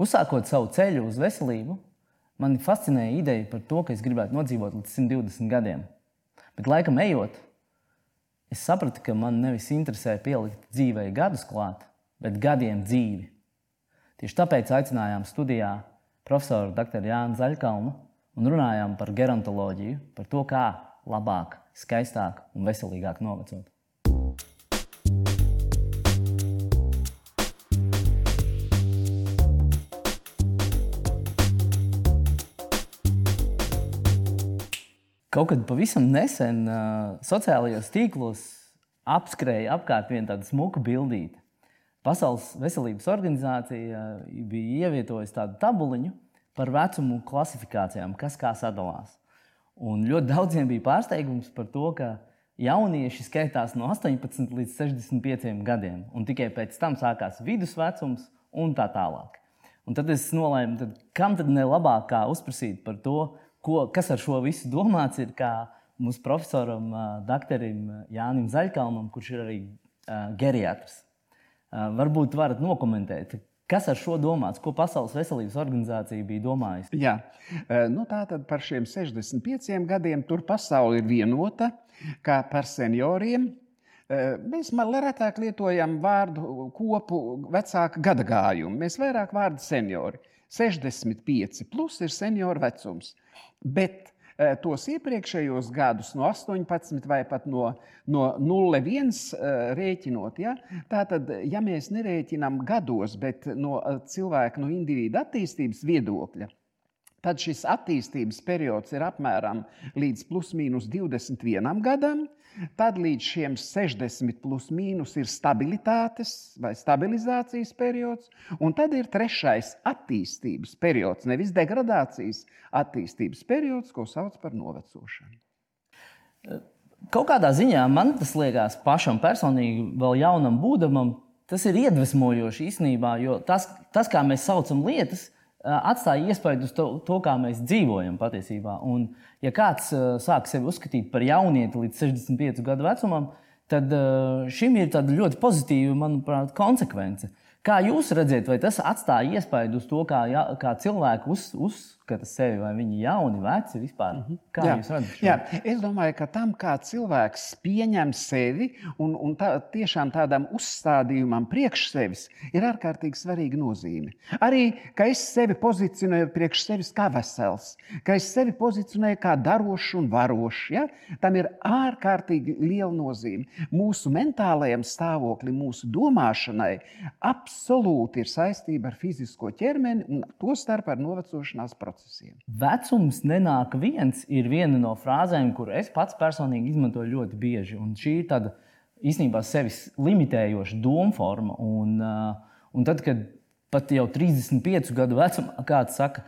Uzsākot savu ceļu uz veselību, man fascinēja ideja par to, ka es gribētu nodzīvot līdz 120 gadiem. Bet laikam ejot, es sapratu, ka man nevis interesē pielikt dzīvei gadus klāt, bet gadiem dzīvi. Tieši tāpēc aicinājām studijā profesoru Dr. Jānu Zaļkalnu un runājām par gerontoloģiju, par to, kā labāk, skaistāk un veselīgāk novecot. Kaut kad pavisam nesen uh, sociālajos tīklos apskrēja apkārt viena tāda smuka bildīte. Pasaules veselības organizācija uh, bija ievietojusi tādu tabuliņu par vecumu klasifikācijām, kas kā sadalās. Un ļoti daudziem bija pārsteigums par to, ka jaunieši skaitās no 18 līdz 65 gadiem, un tikai pēc tam sākās vidusvecums un tā tālāk. Un tad es nolēmu, tad, kam tad ne labāk kā uzprasīt par to, ko, kas ar šo visu domāts, ir kā mūsu profesoram, doktoram Jānim Zaļkalnam, kurš ir arī geriatrs. Varbūt varat nokomentēt, Kas ar šo domāts? Ko Pasaules veselības organizācija bija domājusi? Jā, nu, tā tad par šiem 65 gadiem tur pasaule ir vienota, kā par senioriem. Mēs retāk lietojam vārdu kopu vecāka gada gājumu. Mēs vairāk vārdu seniori. 65 plus ir senioru vecums. Bet e, tos iepriekšējos gadus, no 18 vai pat no, no 0,1 e, rēķinot, ja, tātad, ja mēs nerēķinām gados, bet no e, cilvēka, no indivīda attīstības viedokļa, tad šis attīstības periods ir apmēram līdz plus mīnus 21 gadam. Tad līdz šiem 60 plus mīnus ir stabilitātes vai stabilizācijas periods, un tad ir trešais attīstības periods, nevis degradācijas attīstības periods, ko sauc par novecošanu. Kaut kādā ziņā man tas liekas pašam personīgi, vēl jaunam būdamam, tas ir iedvesmojoši īstenībā, jo tas, tas kā mēs saucam lietas, atstāja iespaidu uz to, to, kā mēs dzīvojam patiesībā. Un, ja kāds sāk sevi uzskatīt par jaunieti līdz 65 gadu vecumam, tad šim ir ļoti pozitīva, manuprāt, konsekvence. Kā jūs redzat, vai tas atstāja iespaidu uz to, kā, kā cilvēki uz, uzskata sevi, vai viņi ir jauni, veci vispār? Mm -hmm. Kā jā. jūs redzat? Jā, es domāju, ka tam, kā cilvēks pieņem sevi un, un tā, tiešām tādam uzstādījumam priekš sevis, ir ārkārtīgi svarīga nozīme. Arī, ka es sevi pozicionēju priekš sevis kā vesels, ka es sevi pozicionēju kā darošs un varošs, ja? tam ir ārkārtīgi liela nozīme. Mūsu mentālajam stāvoklim, mūsu domāšanai, absolūti ir saistība ar fizisko ķermeni un to starp ar novecošanās procesiem. Vecums nenāk viens ir viena no frāzēm, kur es pats personīgi izmantoju ļoti bieži. Un šī ir tāda īstenībā sevis limitējoša domu forma. Un, uh, un tad, kad pat jau 35 gadu vecumā kāds saka,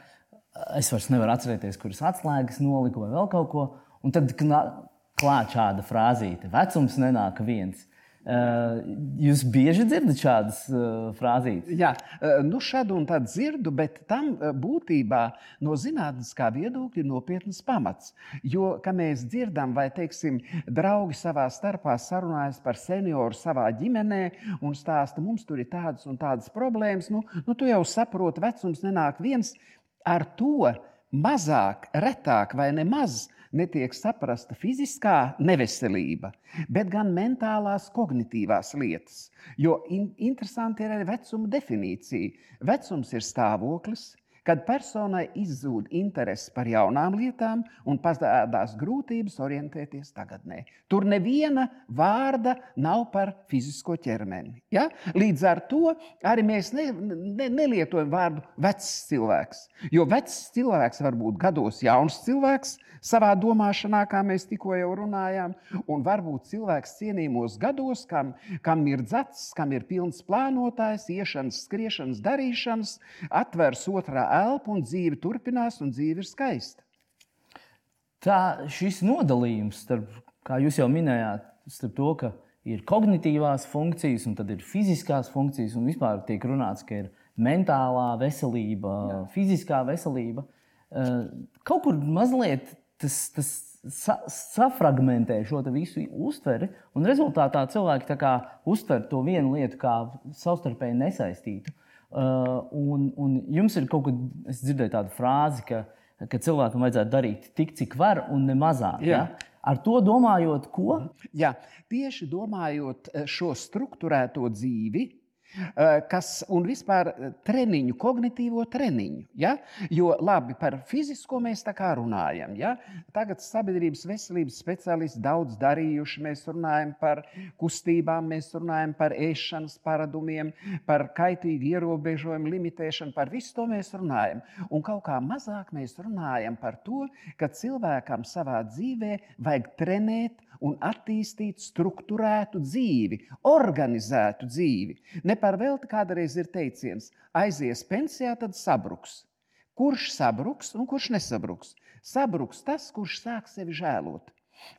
es vairs nevaru atcerēties, kuras atslēgas noliku vai vēl kaut ko, un tad klāt šāda frāzīte: vecums nenāk viens. Eh, jūs bieži dzirdat šādas uh, frāzītes? Jā, eh, nu šādu un tādu dzirdu, bet tam būtībā no zinātniskā viedokļa ir nopietns pamats. Jo, kā mēs dzirdam, vai teiksim, draugi savā starpā sarunājas par senioru savā ģimenē un stāsta, mums tur ir tādas un tādas problēmas, nu, nu tu jau saproti, vecums nenāk viens ar to mazāk, retāk vai nemaz netiek saprasta fiziskā neveselība, bet gan mentālās, kognitīvās lietas. Jo in interesanti ir arī vecuma definīcija. Vecums ir stāvoklis, kad personai izzūd interese par jaunām lietām un parādās grūtības orientēties tagadnē. Tur neviena vārda nav par fizisko ķermeni. Ja? Līdz ar to arī mēs ne, ne, nelietojam vārdu vecs cilvēks. Jo vecs cilvēks var būt gados jauns cilvēks savā domāšanā, kā mēs tikko jau runājām, un varbūt cilvēks cienījumos gados, kam, kam ir dzats, kam ir pilns plānotājs, iešanas, skriešanas, darīšanas, atvers otrā elpu un dzīve turpinās, un dzīve ir skaista. Tā šis nodalījums, starp, kā jūs jau minējāt, starp to, ka ir kognitīvās funkcijas, un tad ir fiziskās funkcijas, un vispār tiek runāts, ka ir mentālā veselība, Jā. fiziskā veselība. Eh, kaut kur mazliet tas, tas sa safragmentē šo visu uztveri, un rezultātā cilvēki uztver to vienu lietu kā savstarpēji nesaistītu. Uh, un, un jums ir kaut kas, es dzirdēju tādu frāzi, ka, ka cilvēkam vajadzētu darīt tik, cik var, un ne mazāk. Ja? Ar to domājot, ko? Jā, tieši domājot eh, šo struktūrēto dzīvi, kas un vispār eh, treniņu, kognitīvo treniņu. Ja? Jo labi par fizisko mēs tā kā runājam. Ja? Tagad sabiedrības veselības speciālisti daudz darījuši. Mēs runājam par kustībām, mēs runājam par ēšanas paradumiem, par kaitīgu ierobežojumu, limitēšanu. Par visu to mēs runājam. Un kaut kā mazāk mēs runājam par to, ka cilvēkam savā dzīvē vajag trenēt un attīstīt struktūrētu dzīvi, organizētu dzīvi. Ne par velti kādreiz ir teiciens, aizies pensijā, tad sabruks. Kurš sabruks un kurš nesabruks? Sabruks tas, kurš sāk sevi žēlot.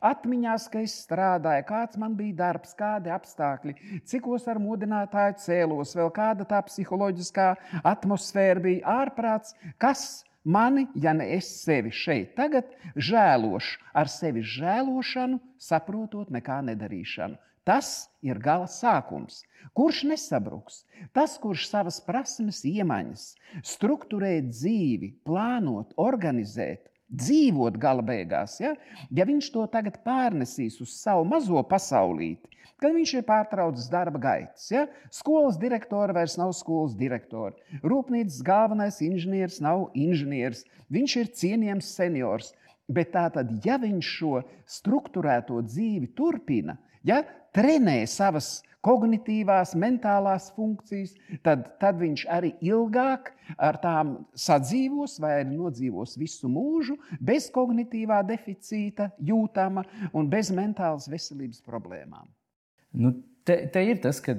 Atmiņās, ka es strādāju, kāds man bija darbs, kādi apstākļi, cikos ar modinātāju cēlos, vēl kāda tā psiholoģiskā atmosfēra bija ārprāts, kas Mani, ja ne es sevi šeit tagad žēlošu, ar sevi žēlošanu, saprotot nekā nedarīšanu. Tas ir gala sākums. Kurš nesabruks? Tas, kurš savas prasmes, iemaņas, struktūrēt dzīvi, plānot, organizēt, dzīvot gala beigās, ja, ja viņš to tagad pārnesīs uz savu mazo pasaulīti, kad viņš ir pārtraucis darba gaitas. Ja? Skolas direktora vairs nav skolas direktora. Rūpnīcas galvenais inženieris nav inženieris. Viņš ir cienījams seniors. Bet tā tad, ja viņš šo struktūrēto dzīvi turpina, ja trenē savas kognitīvās, mentālās funkcijas, tad, tad viņš arī ilgāk ar tām sadzīvos vai arī nodzīvos visu mūžu bez kognitīvā deficīta, jūtama un bez mentālas veselības problēmām. Nu, te, te ir tas, ka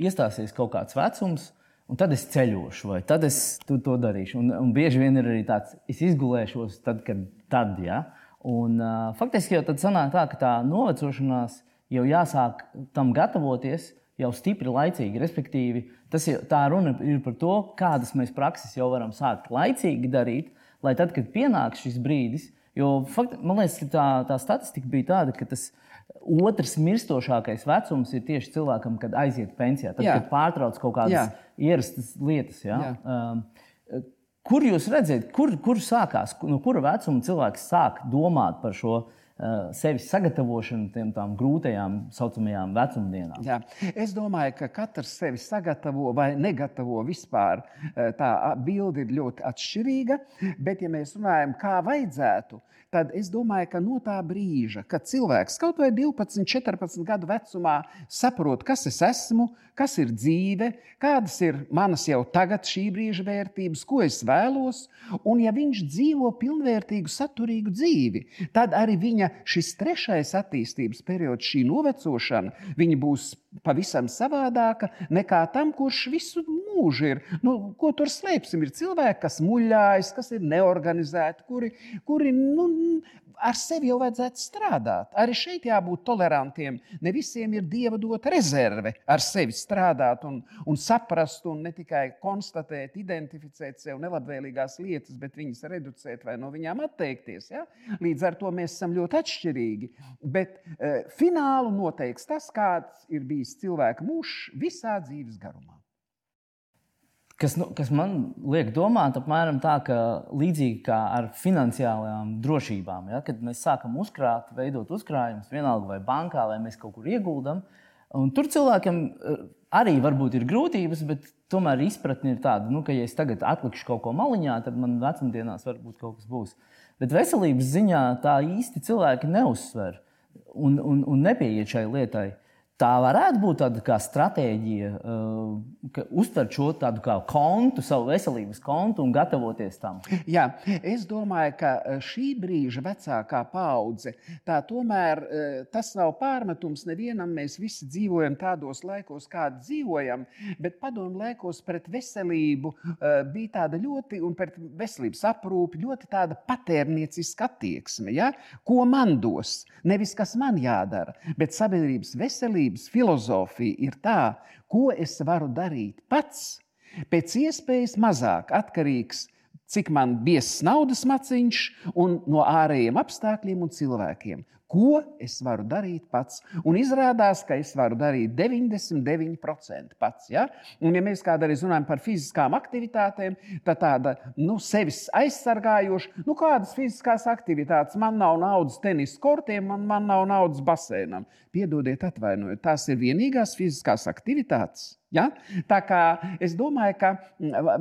iestāsies kaut kāds vecums, un tad es ceļošu, vai tad es to, darīšu. Un, un bieži vien ir arī tāds, es izgulēšos tad, kad tad. Ja? Un, uh, faktiski jau tad sanāk tā, ka tā novecošanās jau jāsāk tam gatavoties jau stipri laicīgi. Respektīvi, tas ir, tā runa ir par to, kādas mēs prakses jau varam sākt laicīgi darīt, lai tad, kad pienāks šis brīdis, jo fakt, man liekas, tā, tā statistika bija tāda, ka tas Otrs mirstošākais vecums ir tieši cilvēkam, kad aiziet pensijā, tad, Jā. kad pārtrauc kaut kādas Jā. ierastas lietas. Ja? Jā. Um, kur jūs redzat, kur, kur sākās, no kura vecuma cilvēks sāk domāt par šo? Sevis sagatavošanu tiem tām grūtajām, saucamajām vecumdienām. Jā. Es domāju, ka katrs sevi sagatavo vai negatavo vispār. Tā bilde ir ļoti atšķirīga, bet, ja mēs runājam, kā vajadzētu, tad es domāju, ka no tā brīža, kad cilvēks kaut vai 12, 14 gadu vecumā saprot, kas es esmu, kas ir dzīve, kādas ir manas jau tagad šī brīža vērtības, ko es vēlos, un ja viņš dzīvo pilnvērtīgu, saturīgu dzīvi, tad arī viņa šis trešais attīstības periods, šī novecošana, būs pavisam savādāka nekā tam, kurš visu mūžu ir. Nu, ko tur slēpsim? Ir cilvēki, kas muļājas, kas ir neorganizēti, kuri, kuri nu, ar sevi jau vajadzētu strādāt. Arī šeit jābūt tolerantiem. Ne visiem ir dieva dota rezerve ar sevi strādāt un, un saprast, un ne tikai konstatēt, identificēt sev nelabvēlīgās lietas, bet viņas reducēt vai no viņām atteikties. Ja? Līdz ar to mēs esam ļoti atšķirīgi. Bet e, finālu noteiks tas, kāds ir bijis cilvēka mūžs visā dzīves garumā. Kas, nu, kas man liek domāt, apmēram tā, ka līdzīgi kā ar finansiālajām drošībām, ja, kad mēs sākam uzkrāt, veidot uzkrājumus, vienalga vai bankā, vai mēs kaut kur ieguldam, tur cilvēkiem eh, arī varbūt ir grūtības, bet tomēr izpratne ir tāda, nu, ka, ja es tagad atlikšu kaut ko maliņā, tad man vecumdienās varbūt kaut kas būs. Bet veselības ziņā tā īsti cilvēki neuzsver un, un, un nepieiet šai lietai. Tā varētu būt tāda kā stratēģija, uh, ka uztvert šo tādu kā kontu, savu veselības kontu un gatavoties tam. Jā, es domāju, ka uh, šī brīža vecākā paudze, tā tomēr uh, tas nav pārmetums nevienam. Mēs visi dzīvojam tādos laikos, kādi dzīvojam, bet padomu laikos pret veselību bija tāda ļoti, un pret veselības aprūpi ļoti tāda patērnieciska attieksme. Ja? Ko man dos? Nevis kas man jādara, bet sabiedrības veselība ticības filozofija ir tā, ko es varu darīt pats, pēc iespējas mazāk atkarīgs no cik man biezs naudas maciņš un no ārējiem apstākļiem un cilvēkiem. Ko es varu darīt pats? Un izrādās, ka es varu darīt 99% pats. Ja? Un, ja mēs kādreiz runājam par fiziskām aktivitātēm, tad tāda nu, sevis aizsargājoša, nu, kādas fiziskās aktivitātes man nav naudas tenis kortiem, man, man nav naudas basēnam. Piedodiet, atvainojiet, tās ir vienīgās fiziskās aktivitātes. Ja? Tā kā es domāju, ka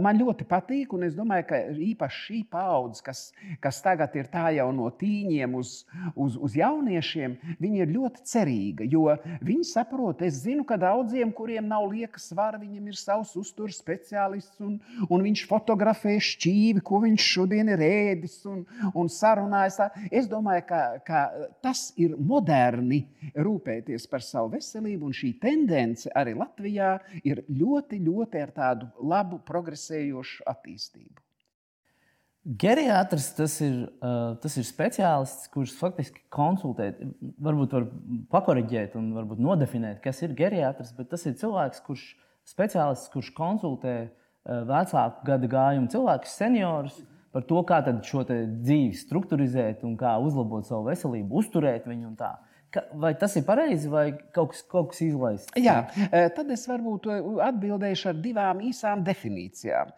man ļoti patīk, un es domāju, ka īpaši šī paudze, kas, kas tagad ir tā jau no tīņiem uz, uz, uz jauniešiem, viņi ir ļoti cerīga. Jo viņi saprot, es zinu, ka daudziem, kuriem nav lieka svara, viņiem ir savs uzturs speciālists, un, un viņš fotografē šķīvi, ko viņš šodien ir ēdis un, un sarunājas. Es domāju, ka, ka tas ir moderni rūpēties par savu veselību, un šī tendence arī Latvijā ir ļoti, ļoti ar tādu labu, progresējošu attīstību. Geriatrs tas ir, uh, tas ir speciālists, kurš faktiski konsultē, varbūt var pakoriģēt un varbūt nodefinēt, kas ir geriatrs, bet tas ir cilvēks, kurš speciālists, kurš konsultē uh, vecāku gada gājumu cilvēkus, seniorus par to, kā šo dzīvi struktūrizēt un kā uzlabot savu veselību, uzturēt viņu un tā. Vai tas ir pareizi, vai kaut kas, kaut kas izlaists? Jā, e, tad es varbūt e, atbildēšu ar divām īsām definīcijām.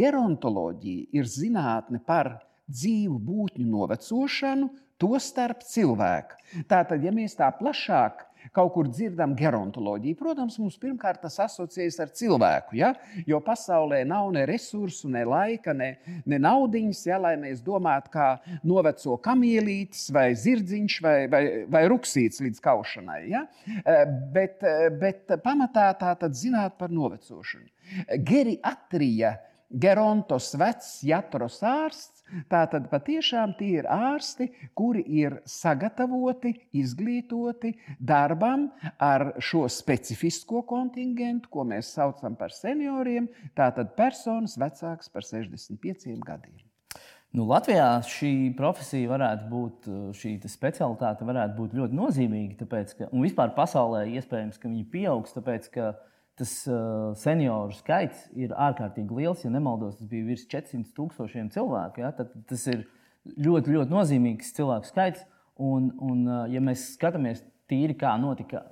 Gerontoloģija ir zinātne par dzīvu būtņu novecošanu, to starp cilvēku. Tātad, ja mēs tā plašāk kaut kur dzirdam gerontoloģiju. Protams, mums pirmkārt tas asociējas ar cilvēku, ja? jo pasaulē nav ne resursu, ne laika, ne, ne naudiņas, ja? lai mēs domātu, kā noveco kamīlītis vai zirdziņš vai, vai, vai ruksīts līdz kaušanai. Ja? Eh, bet, eh, bet pamatā tā tad zināt par novecošanu. Geriatrija Gerontos vecs jatros ārsts. Tātad patiešām tie ir ārsti, kuri ir sagatavoti, izglītoti darbam ar šo specifisko kontingentu, ko mēs saucam par senioriem. Tātad personas vecākas par 65 gadiem. Nu, Latvijā šī profesija varētu būt, šī specialitāte varētu būt ļoti nozīmīga. Tāpēc, ka, un vispār pasaulē iespējams, ka viņi pieaugs, tāpēc, ka tas uh, senioru skaits ir ārkārtīgi liels. Ja nemaldos, tas bija virs 400 tūkstošiem cilvēku. Ja? Tad tas ir ļoti, ļoti nozīmīgs cilvēku skaits. Un, un, uh, ja mēs skatāmies tīri, kā notika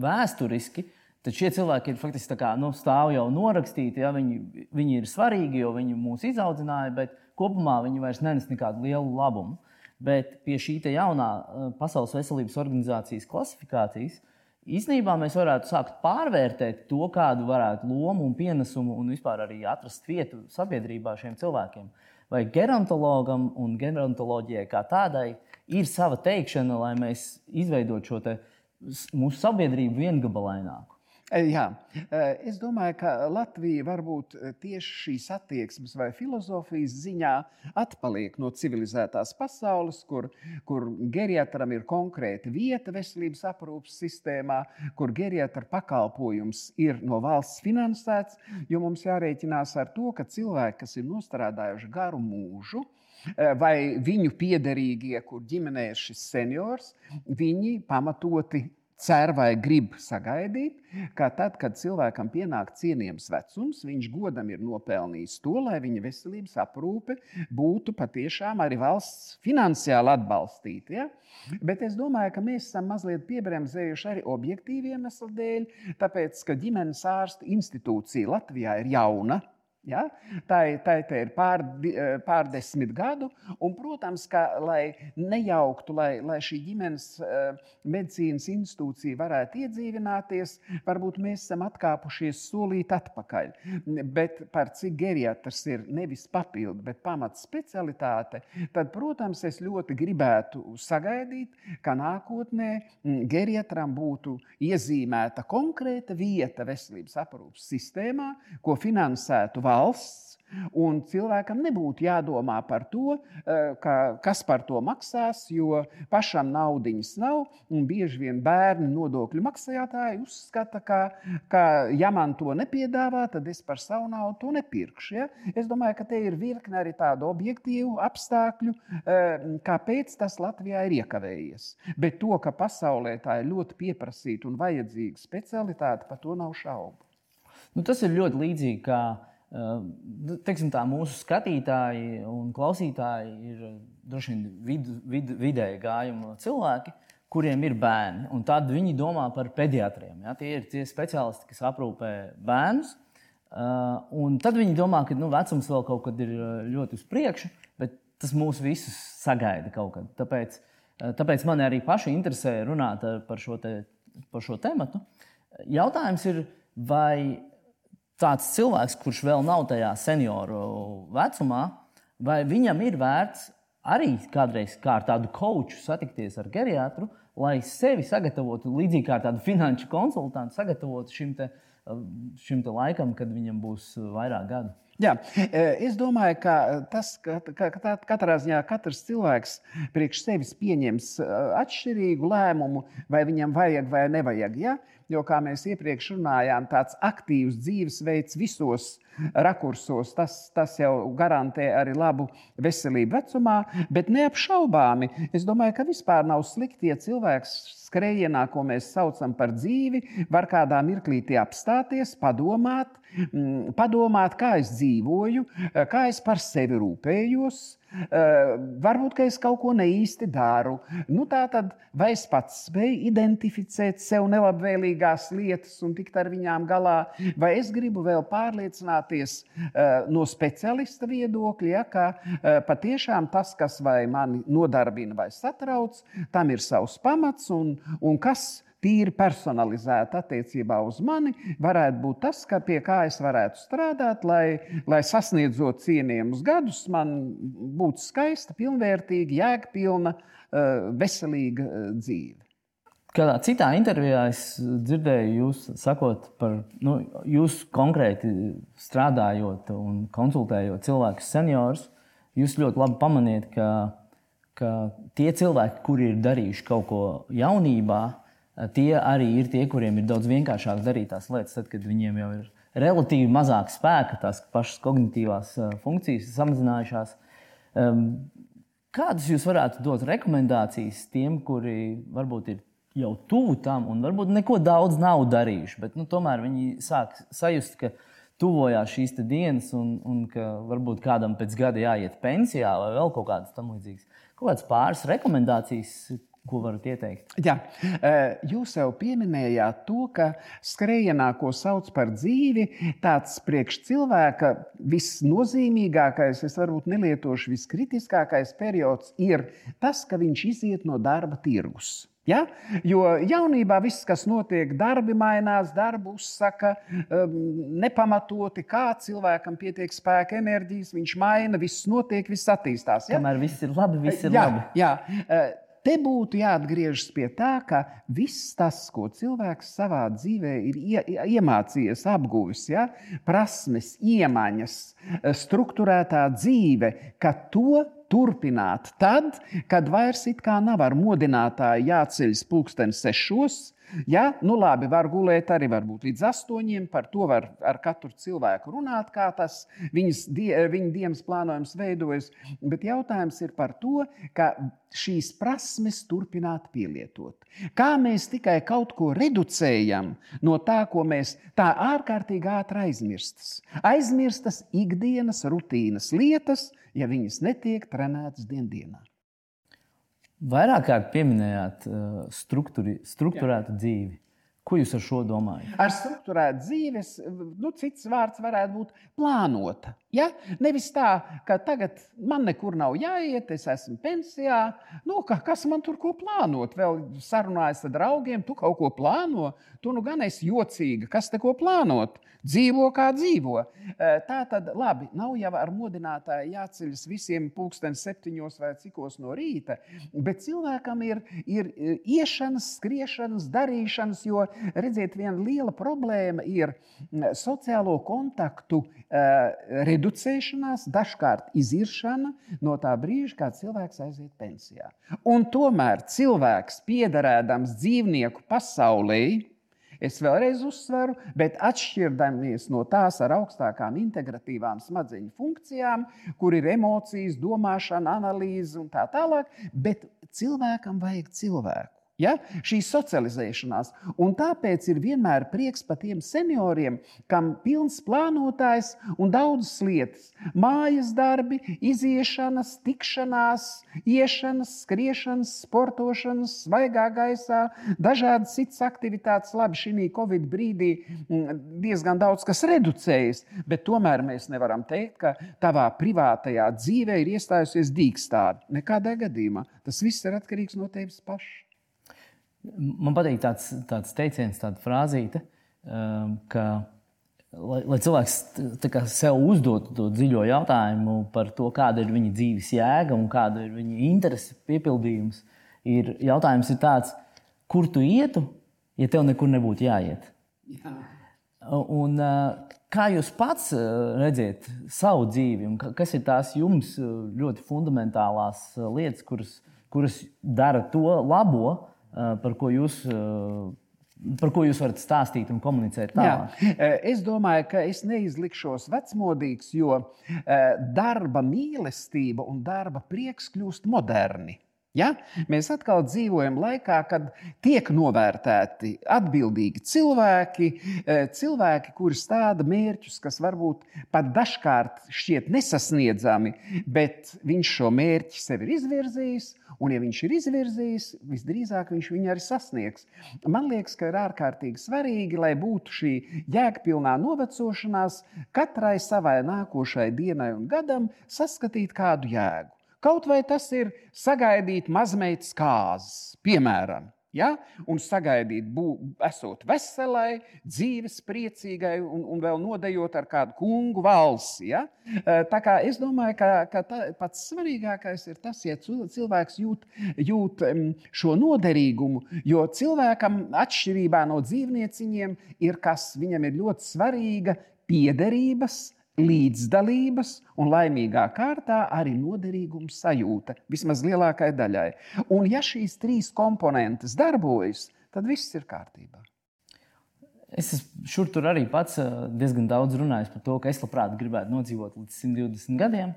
vēsturiski, tad šie cilvēki ir faktiski kā, nu, stāv jau norakstīti. Ja? Viņi, viņi ir svarīgi, jo viņi mūs izaudzināja, bet kopumā viņi vairs nenes nekādu lielu labumu. Bet pie šī jaunā Pasaules veselības organizācijas klasifikācijas Īsnībā mēs varētu sākt pārvērtēt to, kādu varētu lomu un pienesumu un vispār arī atrast vietu sabiedrībā šiem cilvēkiem. Vai gerontologam un gerontoloģijai kā tādai ir sava teikšana, lai mēs izveidotu šo mūsu sabiedrību viengabalaināku? Eh, jā, eh, es domāju, ka Latvija varbūt eh, tieši šīs attieksmes vai filozofijas ziņā atpaliek no civilizētās pasaules, kur, kur geriatram ir konkrēta vieta veselības aprūpas sistēmā, kur geriatra pakalpojums ir no valsts finansēts, jo mums jārēķinās ar to, ka cilvēki, kas ir nostrādājuši garu mūžu, vai viņu piederīgie, kur ģimenē ir šis seniors, viņi pamatoti cer vai grib sagaidīt, ka tad, kad cilvēkam pienāk cienījams vecums, viņš godam ir nopelnījis to, lai viņa veselības aprūpe būtu patiešām arī valsts finansiāli atbalstīta. Ja? Bet es domāju, ka mēs esam mazliet piebremzējuši arī objektīviem iemeslu dēļ, tāpēc, ka ģimenes ārsta institūcija Latvijā ir jauna. Ja? Tā, tā, tā ir pār, eh, pārdesmit gadu, un, protams, ka, lai nejauktu, lai, lai šī ģimenes uh, medicīnas institūcija varētu iedzīvināties, varbūt mēs esam atkāpušies solīt atpakaļ. Bet par cik geriatrs ir nevis papildu, bet pamats specialitāte, tad, protams, es ļoti gribētu sagaidīt, ka nākotnē mm, geriatram būtu iezīmēta konkrēta vieta veselības aprūpas sistēmā, ko finansētu valsts. Un cilvēkam nebūtu jādomā par to, eh, ka, kas par to maksās, jo pašam naudiņas nav. Bieži vien bērni, nodokļu maksātāji uzskata, ka, ka ja man to nepiedāvā, tad es par savu naudu to nepirkšu. Ja? Es domāju, ka te ir virkne arī tādu objektīvu apstākļu, eh, kāpēc tas Latvijā ir iekavējies. Bet to, ka pasaulē tā ir ļoti pieprasīta un vajadzīga specialitāte, par to nav šaubu. Nu, tas ir ļoti līdzīgi kā teiksim, tā, mūsu skatītāji un klausītāji ir droši vien vid, vid, vidēji gājuma cilvēki, kuriem ir bērni. Tad viņi domā par pediatriem. Ja? Tie ir tie speciālisti, kas aprūpē bērnus. Uh, un tad viņi domā, ka nu, vecums vēl kaut kad ir ļoti uz priekšu, bet tas mūs visus sagaida kaut kad. Tāpēc, uh, tāpēc man arī paši interesē runāt par šo, te, par šo tematu. Jautājums ir, vai tāds cilvēks, kurš vēl nav tajā senioru vecumā, vai viņam ir vērts arī kādreiz kā ar tādu koču satikties ar geriatru, lai sevi sagatavotu līdzīgi kā tādu finanšu konsultantu, sagatavotu šim, te, šim te laikam, kad viņam būs vairāk gadu. Jā, e, es domāju, ka tas, ka, ka, ka katrā ziņā katrs cilvēks priekš sevis pieņems e, atšķirīgu lēmumu, vai viņam vajag vai nevajag. Ja? Jo, kā mēs iepriekš runājām, tāds aktīvs dzīvesveids visos rakursos, tas, tas jau garantē arī labu veselību vecumā, bet neapšaubāmi. Es domāju, ka vispār nav slikti, ja cilvēks skrējienā, ko mēs saucam par dzīvi, var kādā mirklītī apstāties, padomāt, mm, padomāt, kā es dzīvoju, kā es par sevi rūpējos. Eh, varbūt es kaut ko neīsti daru. Nu, tā tad vai es pats spēju identificēt sev nelabvēlīgās lietas un tikt ar viņām galā, vai es gribu vēl pārliecināties uh, no specialista viedokļa, ja, ka uh, patiešām tas, kas mani nodarbina vai satrauc, tam ir savs pamats un, un kas tīri personalizēta attiecībā uz mani, varētu būt tas, ka pie kā es varētu strādāt, lai, lai sasniedzot cienījumus gadus, man būtu skaista, pilnvērtīga, jēgpilna, eh, veselīga eh, dzīve. Kādā citā intervijā es dzirdēju, jūs sakot par, nu, jūs konkrēti strādājot un konsultējot cilvēkus, seniorus, jūs ļoti labi pamaniet, ka, ka tie cilvēki, kuri ir darījuši kaut ko jaunībā, tie arī ir tie, kuriem ir daudz vienkāršāk darīt tās lietas, tad, kad viņiem jau ir relatīvi mazāk spēka, tās pašas kognitīvās funkcijas samazinājušās. Kādas jūs varētu dot rekomendācijas tiem, kuri varbūt ir jau tuvu tam un varbūt neko daudz nav darījuši, bet nu, tomēr viņi sāk sajust, ka tuvojās šīs dienas un, un ka varbūt kādam pēc gada jāiet pensijā vai vēl kaut kādas tam līdzīgas. Kaut kādas pāris rekomendācijas, Ko varat ieteikt? Jā, e, jūs jau pieminējāt to, ka skrējienā, ko sauc par dzīvi, tāds priekš cilvēka visnozīmīgākais, es varbūt nelietošu viskritiskākais periods, ir tas, ka viņš iziet no darba tirgus. Ja? Jo jaunībā viss, kas notiek, darbi mainās, darbu uzsaka um, nepamatoti, kā cilvēkam pietiek spēka, enerģijas, viņš maina, viss notiek, viss attīstās. Ja? Kamēr viss ir labi, viss ir jā, labi. Jā. Uh, te būtu jāatgriežas pie tā, ka viss tas, ko cilvēks savā dzīvē ir iemācījies, apguvis, ja, prasmes, iemaņas, struktūrētā dzīve, ka to turpināt. Tad, kad vairs it kā nav ar modinātāju jāceļas pulksten sešos, Ja, nu labi, var gulēt arī varbūt līdz astoņiem. Par to var ar katru cilvēku runāt, kā tas viņas, die, viņa dienas plānojums veidojas. Bet jautājums ir par to, ka šīs prasmes turpināt pielietot. Kā mēs tikai kaut ko reducējam no tā, ko mēs tā ārkārtīgi ātri aizmirstas. Aizmirstas ikdienas rutīnas lietas, ja viņas netiek trenētas dienā. Vairāk kārt pieminējāt uh, struktūrētu dzīvi. Ko jūs ar šo domājat? Ar struktūrētu dzīves, nu, cits vārds varētu būt plānota. Ja? Nevis tā, ka tagad man nekur nav jāiet, es esmu pensijā. Nu, ka, kas man tur ko plānot? Vēl sarunājas ar draugiem, tu kaut ko plāno. Tu nu gan esi jocīga, kas te ko plānot? Dzīvo kā dzīvo. Tā tad labi, nav jau ar modinātāju jāceļas visiem pulksten septiņos vai cikos no rīta, bet cilvēkam ir, ir iešanas, skriešanas, darīšanas, jo, redziet, viena liela problēma ir sociālo kontaktu reducēšanās, dažkārt iziršana no tā brīža, kad cilvēks aiziet pensijā. Un tomēr cilvēks, piederēdams dzīvnieku pasaulē, Es vēlreiz uzsveru, bet atšķirdamies no tās ar augstākām integratīvām smadzeņu funkcijām, kur ir emocijas, domāšana, analīze un tā tālāk, bet cilvēkam vajag cilvēku. Ja? Šī socializēšanās. Un tāpēc ir vienmēr prieks par tiem senioriem, kam ir pilns plānotājs un daudzas lietas. Mājas darbi, iziešanas, tikšanās, iešanas, skriešanas, sportošanas, svaigā gaisā, dažādas citas aktivitātes. Labi, šī Covid brīdī mm, diezgan daudz kas reducējas, bet tomēr mēs nevaram teikt, ka tavā privātajā dzīvē ir iestājusies dīkstāde. Nekādā gadījumā tas viss ir atkarīgs no tevis paša. Man patīk tāds, tāds teiciens, tāda frāzīte, um, ka, lai, lai cilvēks sev uzdotu to dziļo jautājumu par to, kāda ir viņa dzīves jēga un kāda ir viņa interese piepildījums, ir jautājums ir tāds, kur tu ietu, ja tev nekur nebūtu jāiet. Jā. Un, uh, kā jūs pats uh, redzat savu dzīvi, un kas ir tās jums uh, ļoti fundamentālās lietas, kuras, kuras dara to labo, par ko jūs. Eh, par ko jūs varat stāstīt un komunicēt tālāk? Jā. Eh, es domāju, ka es neizlikšos vecmodīgs, jo darba mīlestība un darba prieks kļūst moderni. Ja? Mēs atkal dzīvojam laikā, kad tiek novērtēti atbildīgi cilvēki, cilvēki, kuri stāda mērķus, kas varbūt pat dažkārt šķiet nesasniedzami, bet viņš šo mērķi sev ir izvirzījis Un, ja viņš ir izvirzījis, visdrīzāk viņš viņu arī sasniegs. Man liekas, ka ir ārkārtīgi svarīgi, lai būtu šī jēgpilnā novecošanās, katrai savai nākošai dienai un gadam saskatīt kādu jēgu. Kaut vai tas ir sagaidīt mazmeitas kāzas, piemēram Ja? Un sagaidīt, būt, esot veselai, dzīves priecīgai un, un vēl nodejot ar kādu kungu valsi. Ja? Tā kā es domāju, ka, ka tā, pats svarīgākais ir tas, ja cilvēks jūt, jūt šo noderīgumu, jo cilvēkam, atšķirībā no dzīvnieciņiem, ir kas viņam ir ļoti svarīga piederības līdzdalības un laimīgā kārtā arī noderīguma sajūta vismaz lielākajai daļai. Un, ja šīs trīs komponentes darbojas, tad viss ir kārtībā. Es šur tur arī pats diezgan daudz runāju par to, ka es labprāt gribētu nodzīvot līdz 120 gadiem.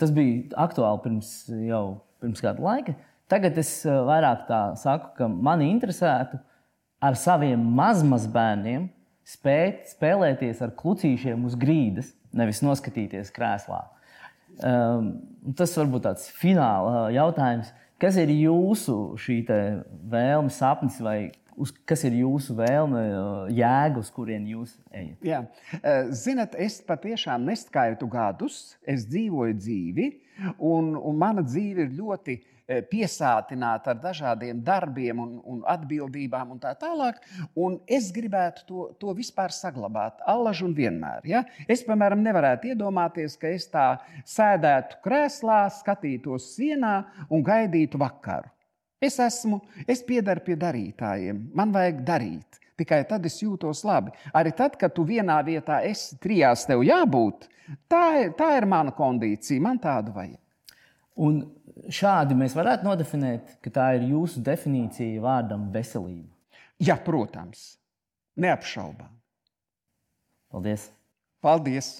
Tas bija aktuāli pirms jau pirms kāda laika. Tagad es vairāk tā saku, ka mani interesētu ar saviem mazmazbērniem spēt spēlēties ar klucīšiem uz grīdas nevis noskatīties krēslā. Um, tas varbūt tāds fināla uh, jautājums. Kas ir jūsu vēlme, sapnis vai uz, kas ir jūsu vēlme, uh, jēga, uz kurien jūs ejat? Jā. Uh, zinat, es patiešām neskaitu gadus, es dzīvoju dzīvi, un, un mana dzīve ir ļoti Eh, piesātināta ar dažādiem darbiem un, un atbildībām un tā tālāk. Un es gribētu to, to vispār saglabāt, allaž un vienmēr. Ja? Es, piemēram, nevarētu iedomāties, ka es tā sēdētu krēslā, skatītos sienā un gaidītu vakaru. Es esmu, es piedaru pie darītājiem, man vajag darīt. Tikai tad es jūtos labi. Arī tad, kad tu vienā vietā esi, trijās tev jābūt, tā tā ir mana kondīcija, man tādu vajag. Un šādi mēs varētu nodefinēt, ka tā ir jūsu definīcija vārdam veselība. Jā, protams, neapšaubām. Paldies! Paldies!